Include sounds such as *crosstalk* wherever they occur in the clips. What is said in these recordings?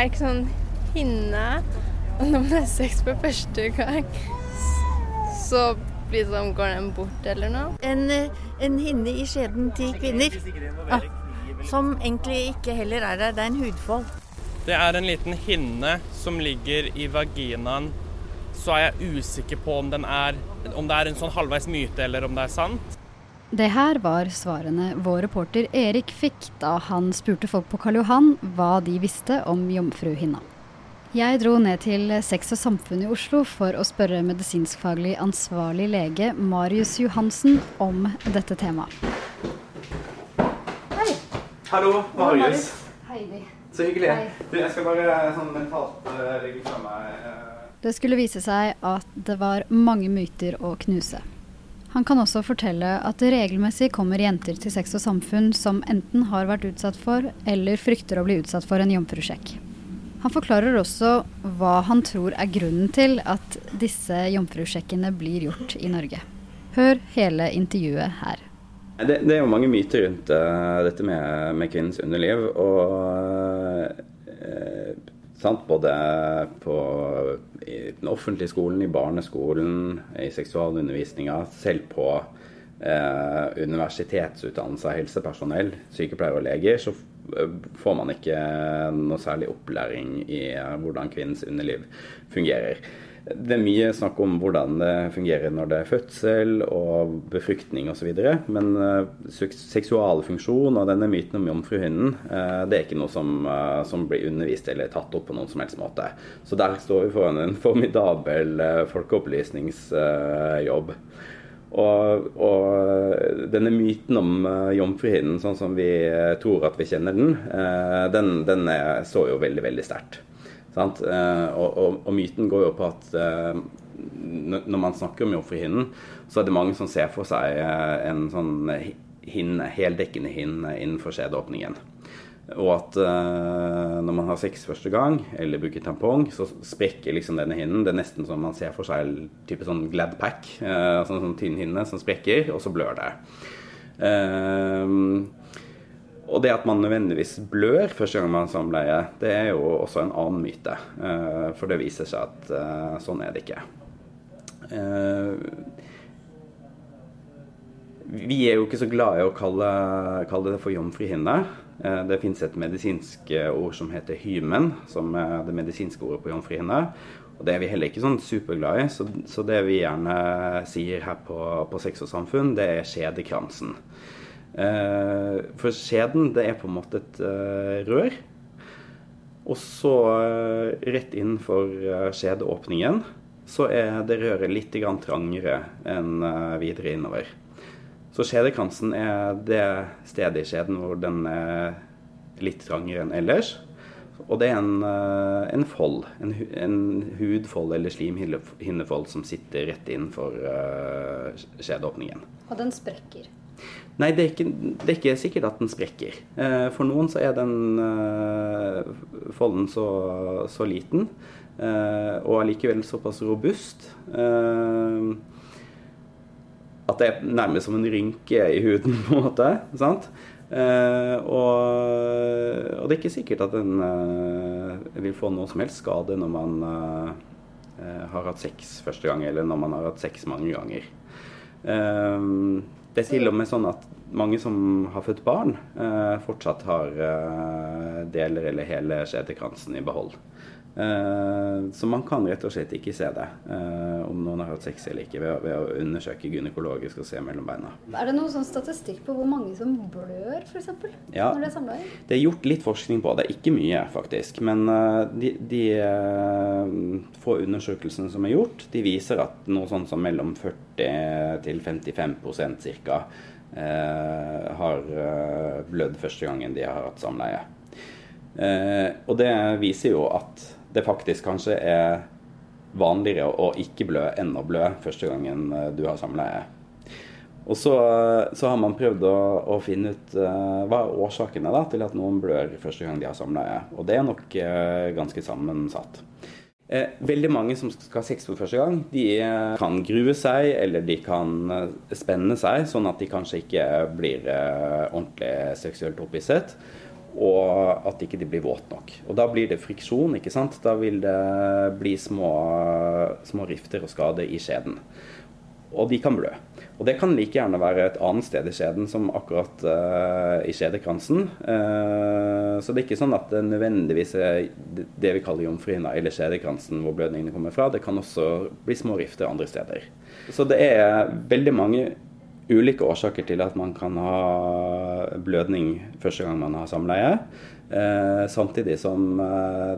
er det ikke sånn hinne. Og når man har sex for første gang, så liksom går den bort eller noe. En, en hinne i skjeden til kvinner. Ah, som egentlig ikke heller er der. Det er en hudfold. Det er en liten hinne som ligger i vaginaen. Så er jeg usikker på om, den er, om det er en sånn halvveis myte eller om det er sant. Det her var svarene vår reporter Erik fikk da han spurte folk på Karl Johan hva de visste om jomfruhinna. Jeg dro ned til Sex og Samfunn i Oslo for å spørre medisinskfaglig ansvarlig lege Marius Johansen om dette temaet. Hei. Hallo, Marius. Heidi. Så hyggelig. Du, jeg skal bare sånn mentalt uh, legge fra meg uh... Det skulle vise seg at det var mange myter å knuse. Han kan også fortelle at det regelmessig kommer jenter til Sex og Samfunn som enten har vært utsatt for, eller frykter å bli utsatt for en jomfrusjekk. Han forklarer også hva han tror er grunnen til at disse jomfrusjekkene blir gjort i Norge. Hør hele intervjuet her. Det, det er jo mange myter rundt uh, dette med, med, kvinnens underliv. Og uh, sant, både på, i den offentlige skolen, i barneskolen, i seksualundervisninga, selv på eh, universitetsutdannelse av helsepersonell, sykepleiere og leger, så får man ikke noe særlig opplæring i hvordan kvinnens underliv fungerer. Det er mye snakk om hvordan det fungerer når det er fødsel og befruktning osv. Men uh, seksualfunksjon og denne myten om jomfruhinnen, uh, det er ikke noe som, uh, som, blir undervist eller tatt opp på noen som helst måte. Så der står vi foran en *laughs* formidabel folkeopplysningsjobb. Og, og, denne myten om uh, jomfruhinnen, sånn som vi tror at vi kjenner den, den, den står jo veldig, veldig sterkt. Og, og, og, myten går jo på at når man snakker om jomfruhinnen, så er det mange som ser for seg en sånn hinne, heldekkende hinne innenfor skjedeåpningen. Og at uh, når man har sex første gang, eller bruker tampong, så sprekker liksom denne hinnen. Det er nesten som man ser for seg type sånn Gladpack, uh, sånn, sånn tynn hinne som sprekker, og så blør det. Uh, og det at man nødvendigvis blør første gang man har samleie, det er jo også en annen myte. Uh, for det viser seg at uh, sånn er det ikke. Uh, vi er jo ikke så glad i å kalle, kalle det for jomfruhinne. Det fins et medisinsk ord som heter hymen, som er det medisinske ordet på jomfruhinne. Og det er vi heller ikke sånn superglad i, så, så det vi gjerne sier her på, på Sex og Samfunn, det er skjedekransen. For skjeden, det er på en måte et rør. Og så rett innenfor skjedeåpningen så er det røret litt trangere enn videre innover. Så skjedekransen er det stedet i skjeden hvor den er litt trangere enn ellers. Og det er en, en fold, en, en, hudfold eller slimhinnefold som sitter rett innenfor skjedeåpningen. Og den sprekker? Nei, det er, ikke, det er ikke, sikkert at den sprekker. Uh, for noen så er den uh, folden så, så liten, og allikevel såpass robust at det er nærmest som en rynke i huden, *laughs* på en måte. sant? Uh, og, og, det er ikke sikkert at den uh, vil få noe som helst skade når man uh, har hatt sex første gang, eller når man har hatt sex mange ganger. Det er til og med sånn at mange som har født barn, fortsatt har deler eller hele skjedekransen i behold. Uh, så man kan rett og slett ikke se det, uh, om noen har hatt sex eller ikke, ved, ved, å undersøke gynekologisk og se mellom beina. Er det noen sånn statistikk på hvor mange som blør, f.eks.? Ja, når det er samleie? Det er gjort litt forskning på det. Ikke mye, faktisk. Men uh, de, de få undersøkelsene som er gjort, de viser at noe sånn som mellom 40 til 55% ca. har blødd første gangen de har hatt samleie. og det viser jo at det faktisk kanskje er vanligere å ikke blø enn å blø første gangen eh, du har samleie. Og så, så, har man prøvd å, å finne ut uh, hva er årsakene da, til at noen blør første gang de har samleie. Og det er nok uh, ganske sammensatt. Eh, veldig mange som skal ha sex for første gang, de uh, kan grue seg eller de kan spenne seg, sånn at de kanskje ikke blir ordentlig seksuelt opphisset. Og at ikke de blir våte nok. Og Da blir det friksjon. ikke sant? Da vil det bli små, små rifter og skader i skjeden. Og de kan blø. Og det kan like gjerne være et annet sted i skjeden som akkurat uh, i skjedekransen. Uh, så det er ikke sånn at det nødvendigvis er det vi kaller jomfruhinna eller skjedekransen hvor blødningene kommer fra. Det kan også bli små rifter andre steder. Så det er veldig mange ulike årsaker til at man kan ha blødning første gang man har samleie. Eh, samtidig som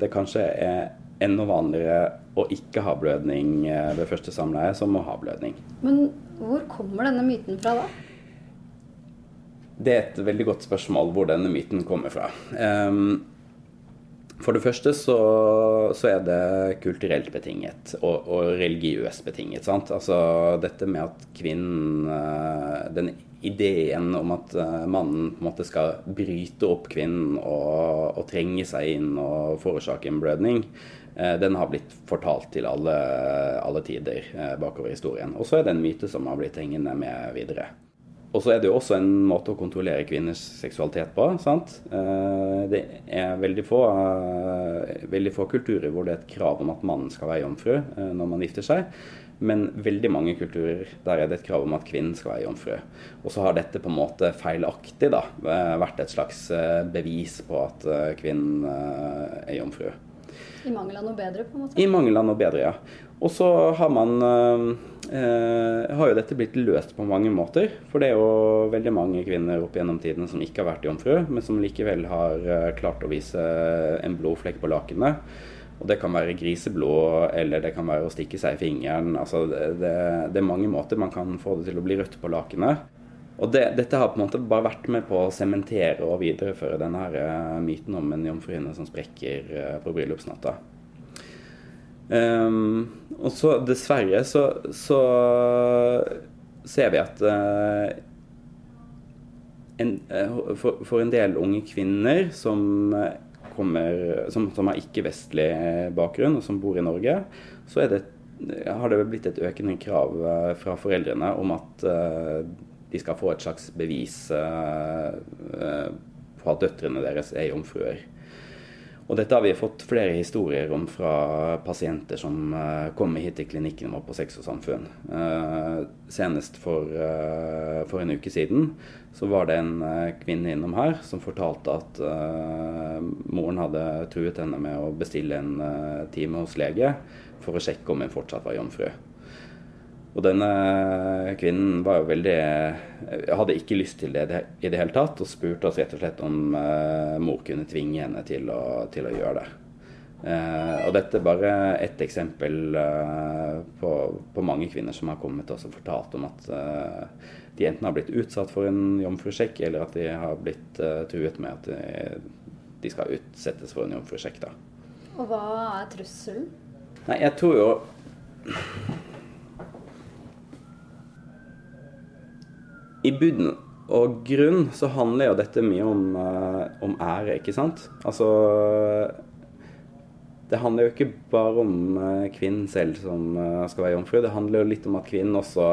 det kanskje er enda vanligere å ikke ha blødning ved første samleie som å ha blødning. Men hvor kommer denne myten fra da? Det er et veldig godt spørsmål hvor denne myten kommer fra. Um, for det første så, så, er det kulturelt betinget og, og religiøst betinget. Sant? Altså dette med at kvinnen eh, Den ideen om at eh, mannen på en måte skal bryte opp kvinnen og, og trenge seg inn og forårsake en blødning, Eh, den har blitt fortalt til alle, alle tider bakover bakover historien. Og så er det en myte som har blitt hengende med videre. Og så er det jo også en måte å kontrollere kvinners seksualitet på. sant? Eh, det er veldig få, veldig få kulturer hvor det er et krav om at mannen skal være jomfru når man gifter seg. Men veldig mange kulturer der er det et krav om at kvinnen skal være jomfru. Og så har dette på en måte feilaktig da, vært et slags bevis på at kvinnen er jomfru. I mangel av noe bedre, på en måte? I mangel av noe bedre, ja. Og så har man eh, har jo dette blitt løst på mange måter. For det er jo veldig mange kvinner opp gjennom tiden som ikke har vært jomfru, men som likevel har eh, klart å vise en blodflekk på lakenet. Og det kan være griseblod, eller det kan være å stikke seg i fingeren. Altså det, det, det er mange måter man kan få det til å bli rødt på lakenet. Og det, dette har på en måte bare vært med på å sementere og videreføre denne her uh, myten om en jomfruhinne som sprekker uh, på bryllupsnatta. Um, og så dessverre så, så ser vi at uh, en, for, for, en del unge kvinner som, kommer, som, som har ikke-vestlig bakgrunn og som bor i Norge, så det, har det blitt et økende krav fra foreldrene om at de skal få et slags bevis eh, eh, på at døtrene deres er jomfruer. Og dette har vi fått flere historier om fra pasienter som uh, kommer hit til klinikken vår på Sex og Samfunn. Senest for, for, en uke siden så var det en kvinne innom her som fortalte at moren hadde truet henne med å bestille en time hos lege for å sjekke om hun fortsatt var jomfru. Og denne kvinnen var jo veldig Hadde ikke lyst til det i det hele tatt, og spurte oss rett og slett om uh, mor kunne tvinge henne til å, til å gjøre det. Uh, og dette er bare ett eksempel uh, på, på, mange kvinner som har kommet og fortalt om at de enten har blitt utsatt for en jomfrusjekk, eller at de har blitt truet med at de, de, skal utsettes for en jomfrusjekk. Og hva er trusselen? Nei, jeg tror jo i bunn og grunn så handler jo dette mye om, uh, om, ære, ikke sant? Altså Det handler jo ikke bare om uh, kvinnen selv som uh, skal være jomfru. Det handler jo litt om at kvinnen også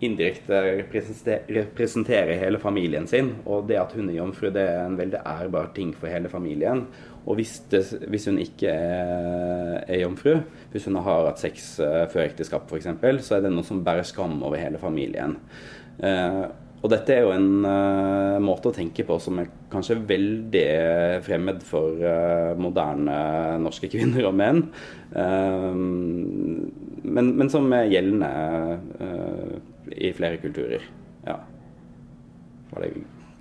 indirekte representerer hele familien sin. Og det at hun er jomfru, det er en veldig ærbar ting for hele familien. Og hvis, det, hvis hun ikke er, er, jomfru, hvis hun har hatt sex før ekteskap f.eks., så er det noe som bærer skam over hele familien. Eh, og dette er jo en uh, måte å tenke på som er kanskje veldig fremmed for uh, moderne norske *laughs* kvinner og menn. Men, men, som er gjeldende i flere kulturer. Ja. Var det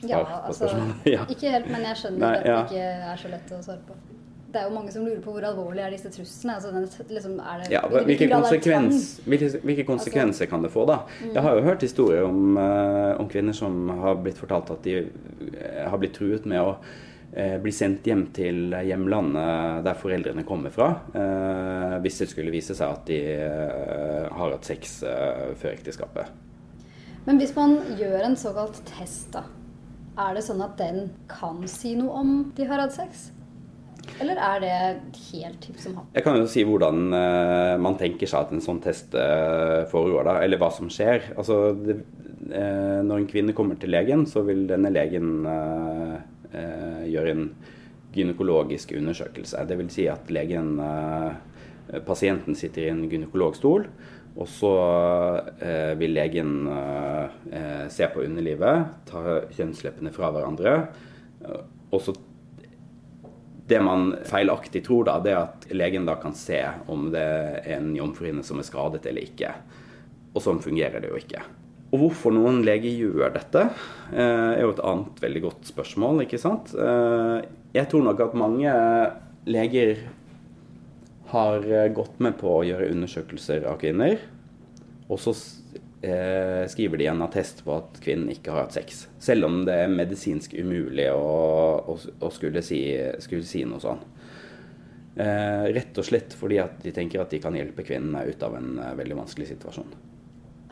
ja. Altså, *laughs* ja. Ikke helt, men jeg skjønner Nei, at det ikke er så lett å svare på det er jo mange som lurer på hvor alvorlige er disse truslene. Altså, liksom, er det, ja, hvilke, konsekvens, hvilke, hvilke, konsekvenser altså, kan det få, da? Mm. Jeg har jo hørt historier om, uh, om, kvinner som har blitt fortalt at de uh, har blitt truet med å uh, bli sendt hjem til hjemlandet der foreldrene kommer fra, hvis det skulle vise seg at de har hatt sex før ekteskapet. Men hvis man gjør en såkalt test, da, er det sånn at den kan si noe om de har hatt sex? Eller er det helt tipp som happ? Jeg kan jo si hvordan uh, man tenker seg at en sånn test uh, foregår, da, eller hva som skjer. Altså, det, uh, når en kvinne kommer til legen, så vil denne legen gjøre en gynekologisk undersøkelse. Dvs. Si at legen, pasienten sitter i en gynekologstol, og så eh, vil legen eh, se på underlivet, ta kjønnsleppene fra hverandre. Og så det man feilaktig tror, da, det er at legen da kan se om det er en jomfruhinne som er skadet eller ikke. Og sånn fungerer det jo ikke. Og hvorfor noen leger gjør dette, eh, er jo et annet veldig godt spørsmål. ikke sant? Eh, jeg tror nok at mange leger har gått med på å gjøre undersøkelser av kvinner, og så eh, skriver de en attest på at kvinnen ikke har hatt sex. Selv om det er medisinsk umulig å, å, å skulle, si, skulle, si, noe sånn. Eh, rett og slett fordi at de tenker at de kan hjelpe kvinnen ut av en eh, veldig vanskelig situasjon.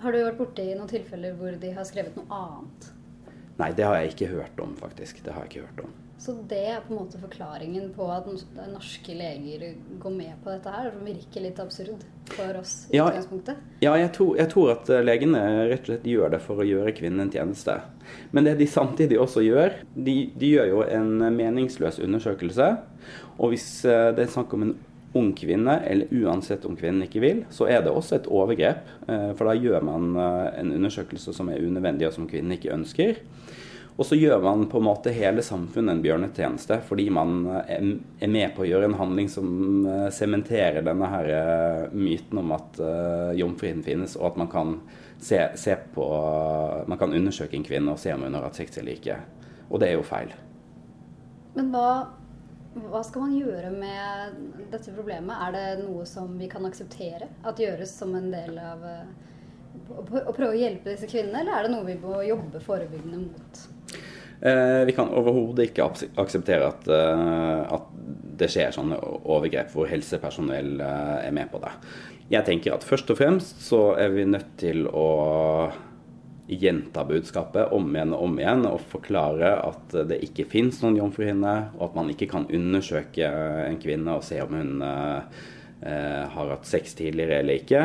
Har du vært borti noen tilfeller hvor de har skrevet noe annet? Nei, det har jeg ikke hørt om, faktisk. Det har jeg ikke hørt om. Så det er på en måte forklaringen på at norske leger går med på dette her? Det virker litt absurd for oss i ja, utgangspunktet? Ja, jeg tror, jeg tror, at eh, legene rett og slett gjør det for å gjøre kvinnen en tjeneste. Men det de samtidig også gjør, de, de gjør jo en meningsløs undersøkelse. Og hvis eh, det er snakk om en ung kvinne, eller uansett om kvinnen ikke vil, så er det også et overgrep. Eh, for da gjør man en undersøkelse som er unødvendig, og som kvinnen ikke ønsker. Og så gjør man på en måte hele samfunnet en bjørnetjeneste, fordi man eh, er med på å gjøre en handling som eh, sementerer denne her eh, myten om at jomfruen finnes, og at man kan se, se, på Man kan undersøke en kvinne og se om hun har hatt sex eller ikke. Og det er jo feil. Men hva, hva skal man gjøre med dette problemet? Er det noe som vi kan akseptere at gjøres som en del av å prøve å hjelpe disse kvinnene, eller er det noe vi må jobbe forebyggende mot? Eh, vi kan overhodet ikke akseptere at, eh, at, det skjer sånne overgrep hvor helsepersonell eh, er med på det. Jeg tenker at først og fremst så er vi nødt til å gjenta budskapet om igjen og om igjen og forklare at det ikke finnes noen jomfruhinne, og at man ikke kan undersøke en kvinne og se om hun har hatt sex tidligere eller ikke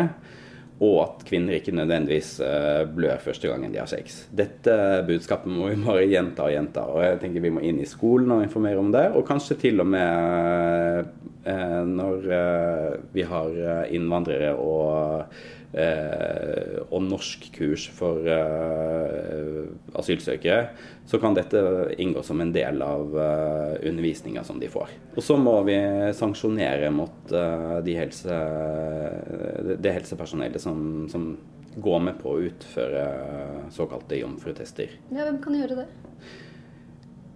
og at kvinner ikke nødvendigvis eh, blør første gangen de har sex. Dette budskapet må vi bare gjenta og gjenta. og jeg tenker Vi må inn i skolen og informere om det, og kanskje til og med eh, når eh, vi har innvandrere og eh, og norskkurs for eh, asylsøkere, så kan dette inngå som en del av eh, undervisninga som de får. Og så må vi sanksjonere mot eh, det helse, det helsepersonellet som, som går med på å utføre såkalte jomfrutester. Ja, hvem kan gjøre det?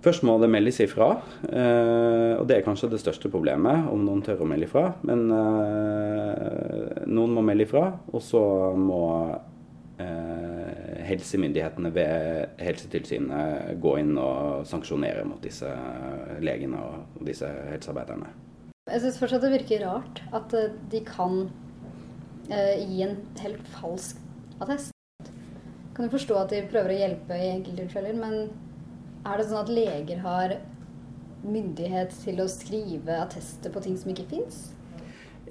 Først må det meldes ifra, eh, og det er kanskje det største problemet, om noen tør å melde ifra. Men eh, noen må melde ifra, og så må eh, helsemyndighetene ved Helsetilsynet gå inn og sanksjonere mot disse legene og disse helsearbeiderne. Jeg syns fortsatt det virker rart at de kan gi en helt falsk attest. Kan jo forstå at de prøver å hjelpe i enkelttilfeller, men er det sånn at leger har myndighet til å skrive attester på ting som ikke fins?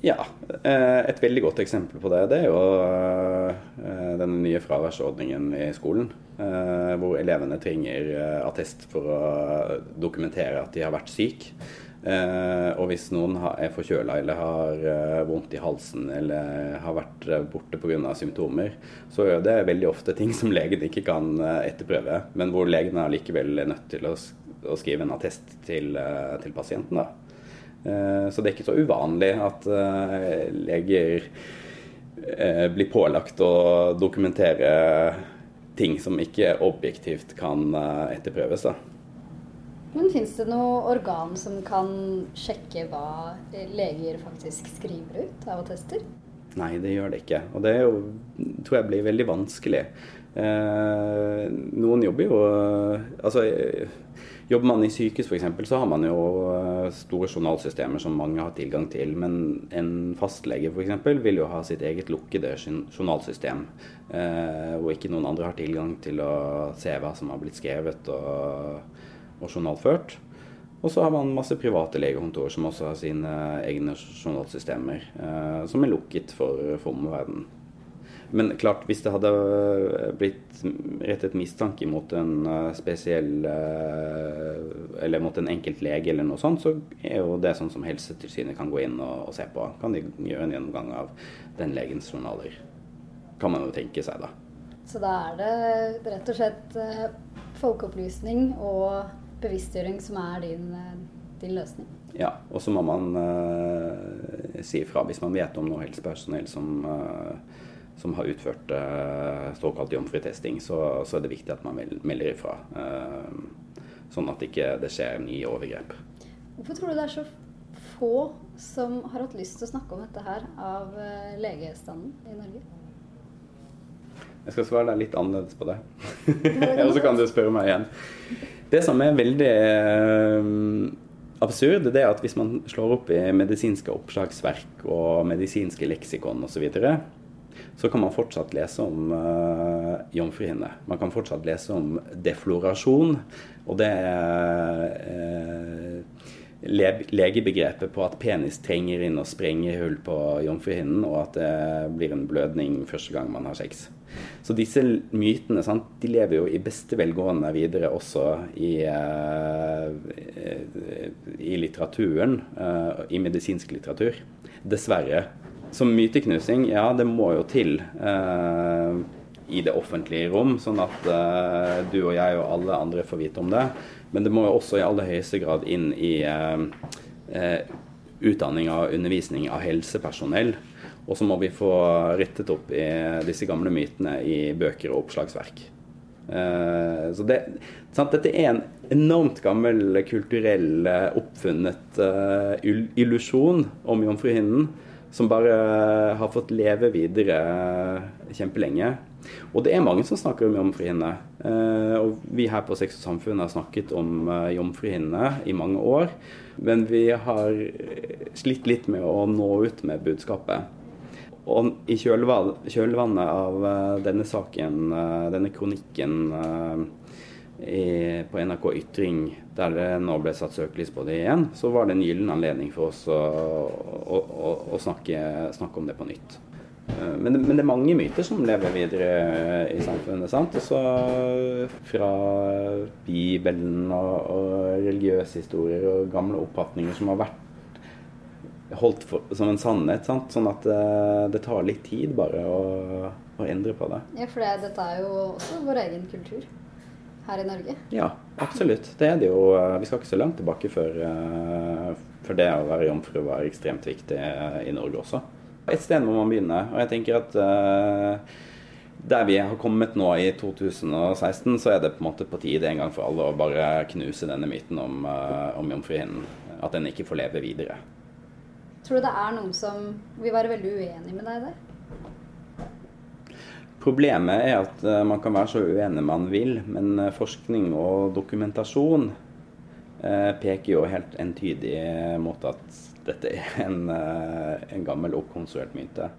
Ja. Eh, et veldig godt eksempel på det, det er jo den nye fraværsordningen i skolen. Eh, hvor elevene trenger attest for å dokumentere at de har vært syk. og hvis noen er forkjøla eller har vondt i halsen eller har vært borte pga. symptomer, så er det veldig ofte ting som legen ikke kan etterprøve, men hvor legen er nødt til å, skrive en attest til, til pasienten. da. Eh, så det er ikke så uvanlig at eh, leger eh, blir pålagt å dokumentere ting som ikke objektivt kan etterprøves. da. Men fins det noe organ som kan sjekke hva leger faktisk skriver ut av attester? Nei, det gjør det ikke. Og det jo, tror jeg blir veldig vanskelig. Eh, noen jobber jo Altså Jobber man i sykehus f.eks., så har man jo eh, store journalsystemer som mange har tilgang til. Men en fastlege f.eks. vil jo ha sitt eget lukkede journalsystem, eh, hvor ikke noen andre har tilgang til å se hva som har blitt skrevet og, og journalført. Og så har man masse private legekontor som også har sine egne journalsystemer, eh, som er lukket for, for omverdenen. Men klart, hvis det hadde blitt rettet mistanke mot en spesiell Eller mot en enkelt lege eller noe sånt, så er jo det sånn som Helsetilsynet kan gå inn og, og se på. Kan de gjøre en gjennomgang av den legens journaler. Kan man jo tenke seg, da. Så da er det rett og slett folkeopplysning og bevisstgjøring som er din, din løsning? Ja, og så må man uh, si ifra hvis man vet om noe helsepersonell som, uh, som har utført uh, såkalt jomfrutesting, så, så, er det viktig at man melder ifra. sånn at ikke det skjer nye overgrep. Hvorfor tror du det er så få som har hatt lyst til å snakke om dette her av legestanden i Norge? Jeg skal svare deg litt annerledes på det. *laughs* Og så kan du spørre meg igjen. Det som er veldig absurd, det er at hvis man slår opp i medisinske oppslagsverk og medisinske leksikon osv., så, videre, så kan man fortsatt lese om uh, jomfruhinne. Man kan fortsatt lese om deflorasjon. Og det er uh, legebegrepet på at penis trenger inn og sprenger hull på jomfruhinnen, og at det blir en blødning første gang man har sex. Så disse mytene sant, de lever jo i beste velgående videre også i, uh, i litteraturen, uh, i medisinsk litteratur. Dessverre. Som myteknusing, ja, det må jo til uh, i det offentlige rom, sånn at du og jeg og alle andre får vite om det. Men det må jo også i aller høyeste grad inn i utdanning og undervisning av helsepersonell. Og så må vi få rettet opp i disse gamle mytene i bøker og oppslagsverk. Uh, så det, sant, Dette er en enormt gammel kulturell eh, oppfunnet illusjon om jomfruhinnen, som bare har fått leve videre kjempelenge. Og det er mange som snakker om jomfruhinne. Uh, og vi her på Sex og Samfunn har snakket om uh, jomfruhinne i mange år. Men vi har slitt litt med å nå ut med budskapet. Og i kjølvannet av eh, denne saken, eh, denne kronikken eh, på NRK Ytring, der det nå ble satt søkelys på det igjen, så var det en gyllen anledning for oss å, å, å, å snakke, snakke, om det på nytt. Men det, men det, er mange myter som lever videre i samfunnet. sant? Også fra Bibelen og, og religiøse historier og gamle oppfatninger som har vært holdt for, som en sannhet. Sant? Sånn at det, det tar litt tid bare å, å endre på det. Ja, for det, dette er jo også vår egen kultur her i Norge. Ja, absolutt. Det er det jo. Eh, vi skal ikke så langt tilbake før, for det å være jomfru var ekstremt viktig i Norge også. Et sted må man begynne. Og jeg tenker at uh, der vi har kommet nå i 2016, så er det på en måte på tide en gang for alle å bare knuse denne myten om, om jomfruhinnen. At den ikke får leve videre. Tror du det er noen som vil være veldig uenig med deg der? Problemet er at uh, man kan være så uenig man vil, men uh, forskning og dokumentasjon uh, peker jo helt entydig mot at dette er en, en gammel oppkonstruert myte.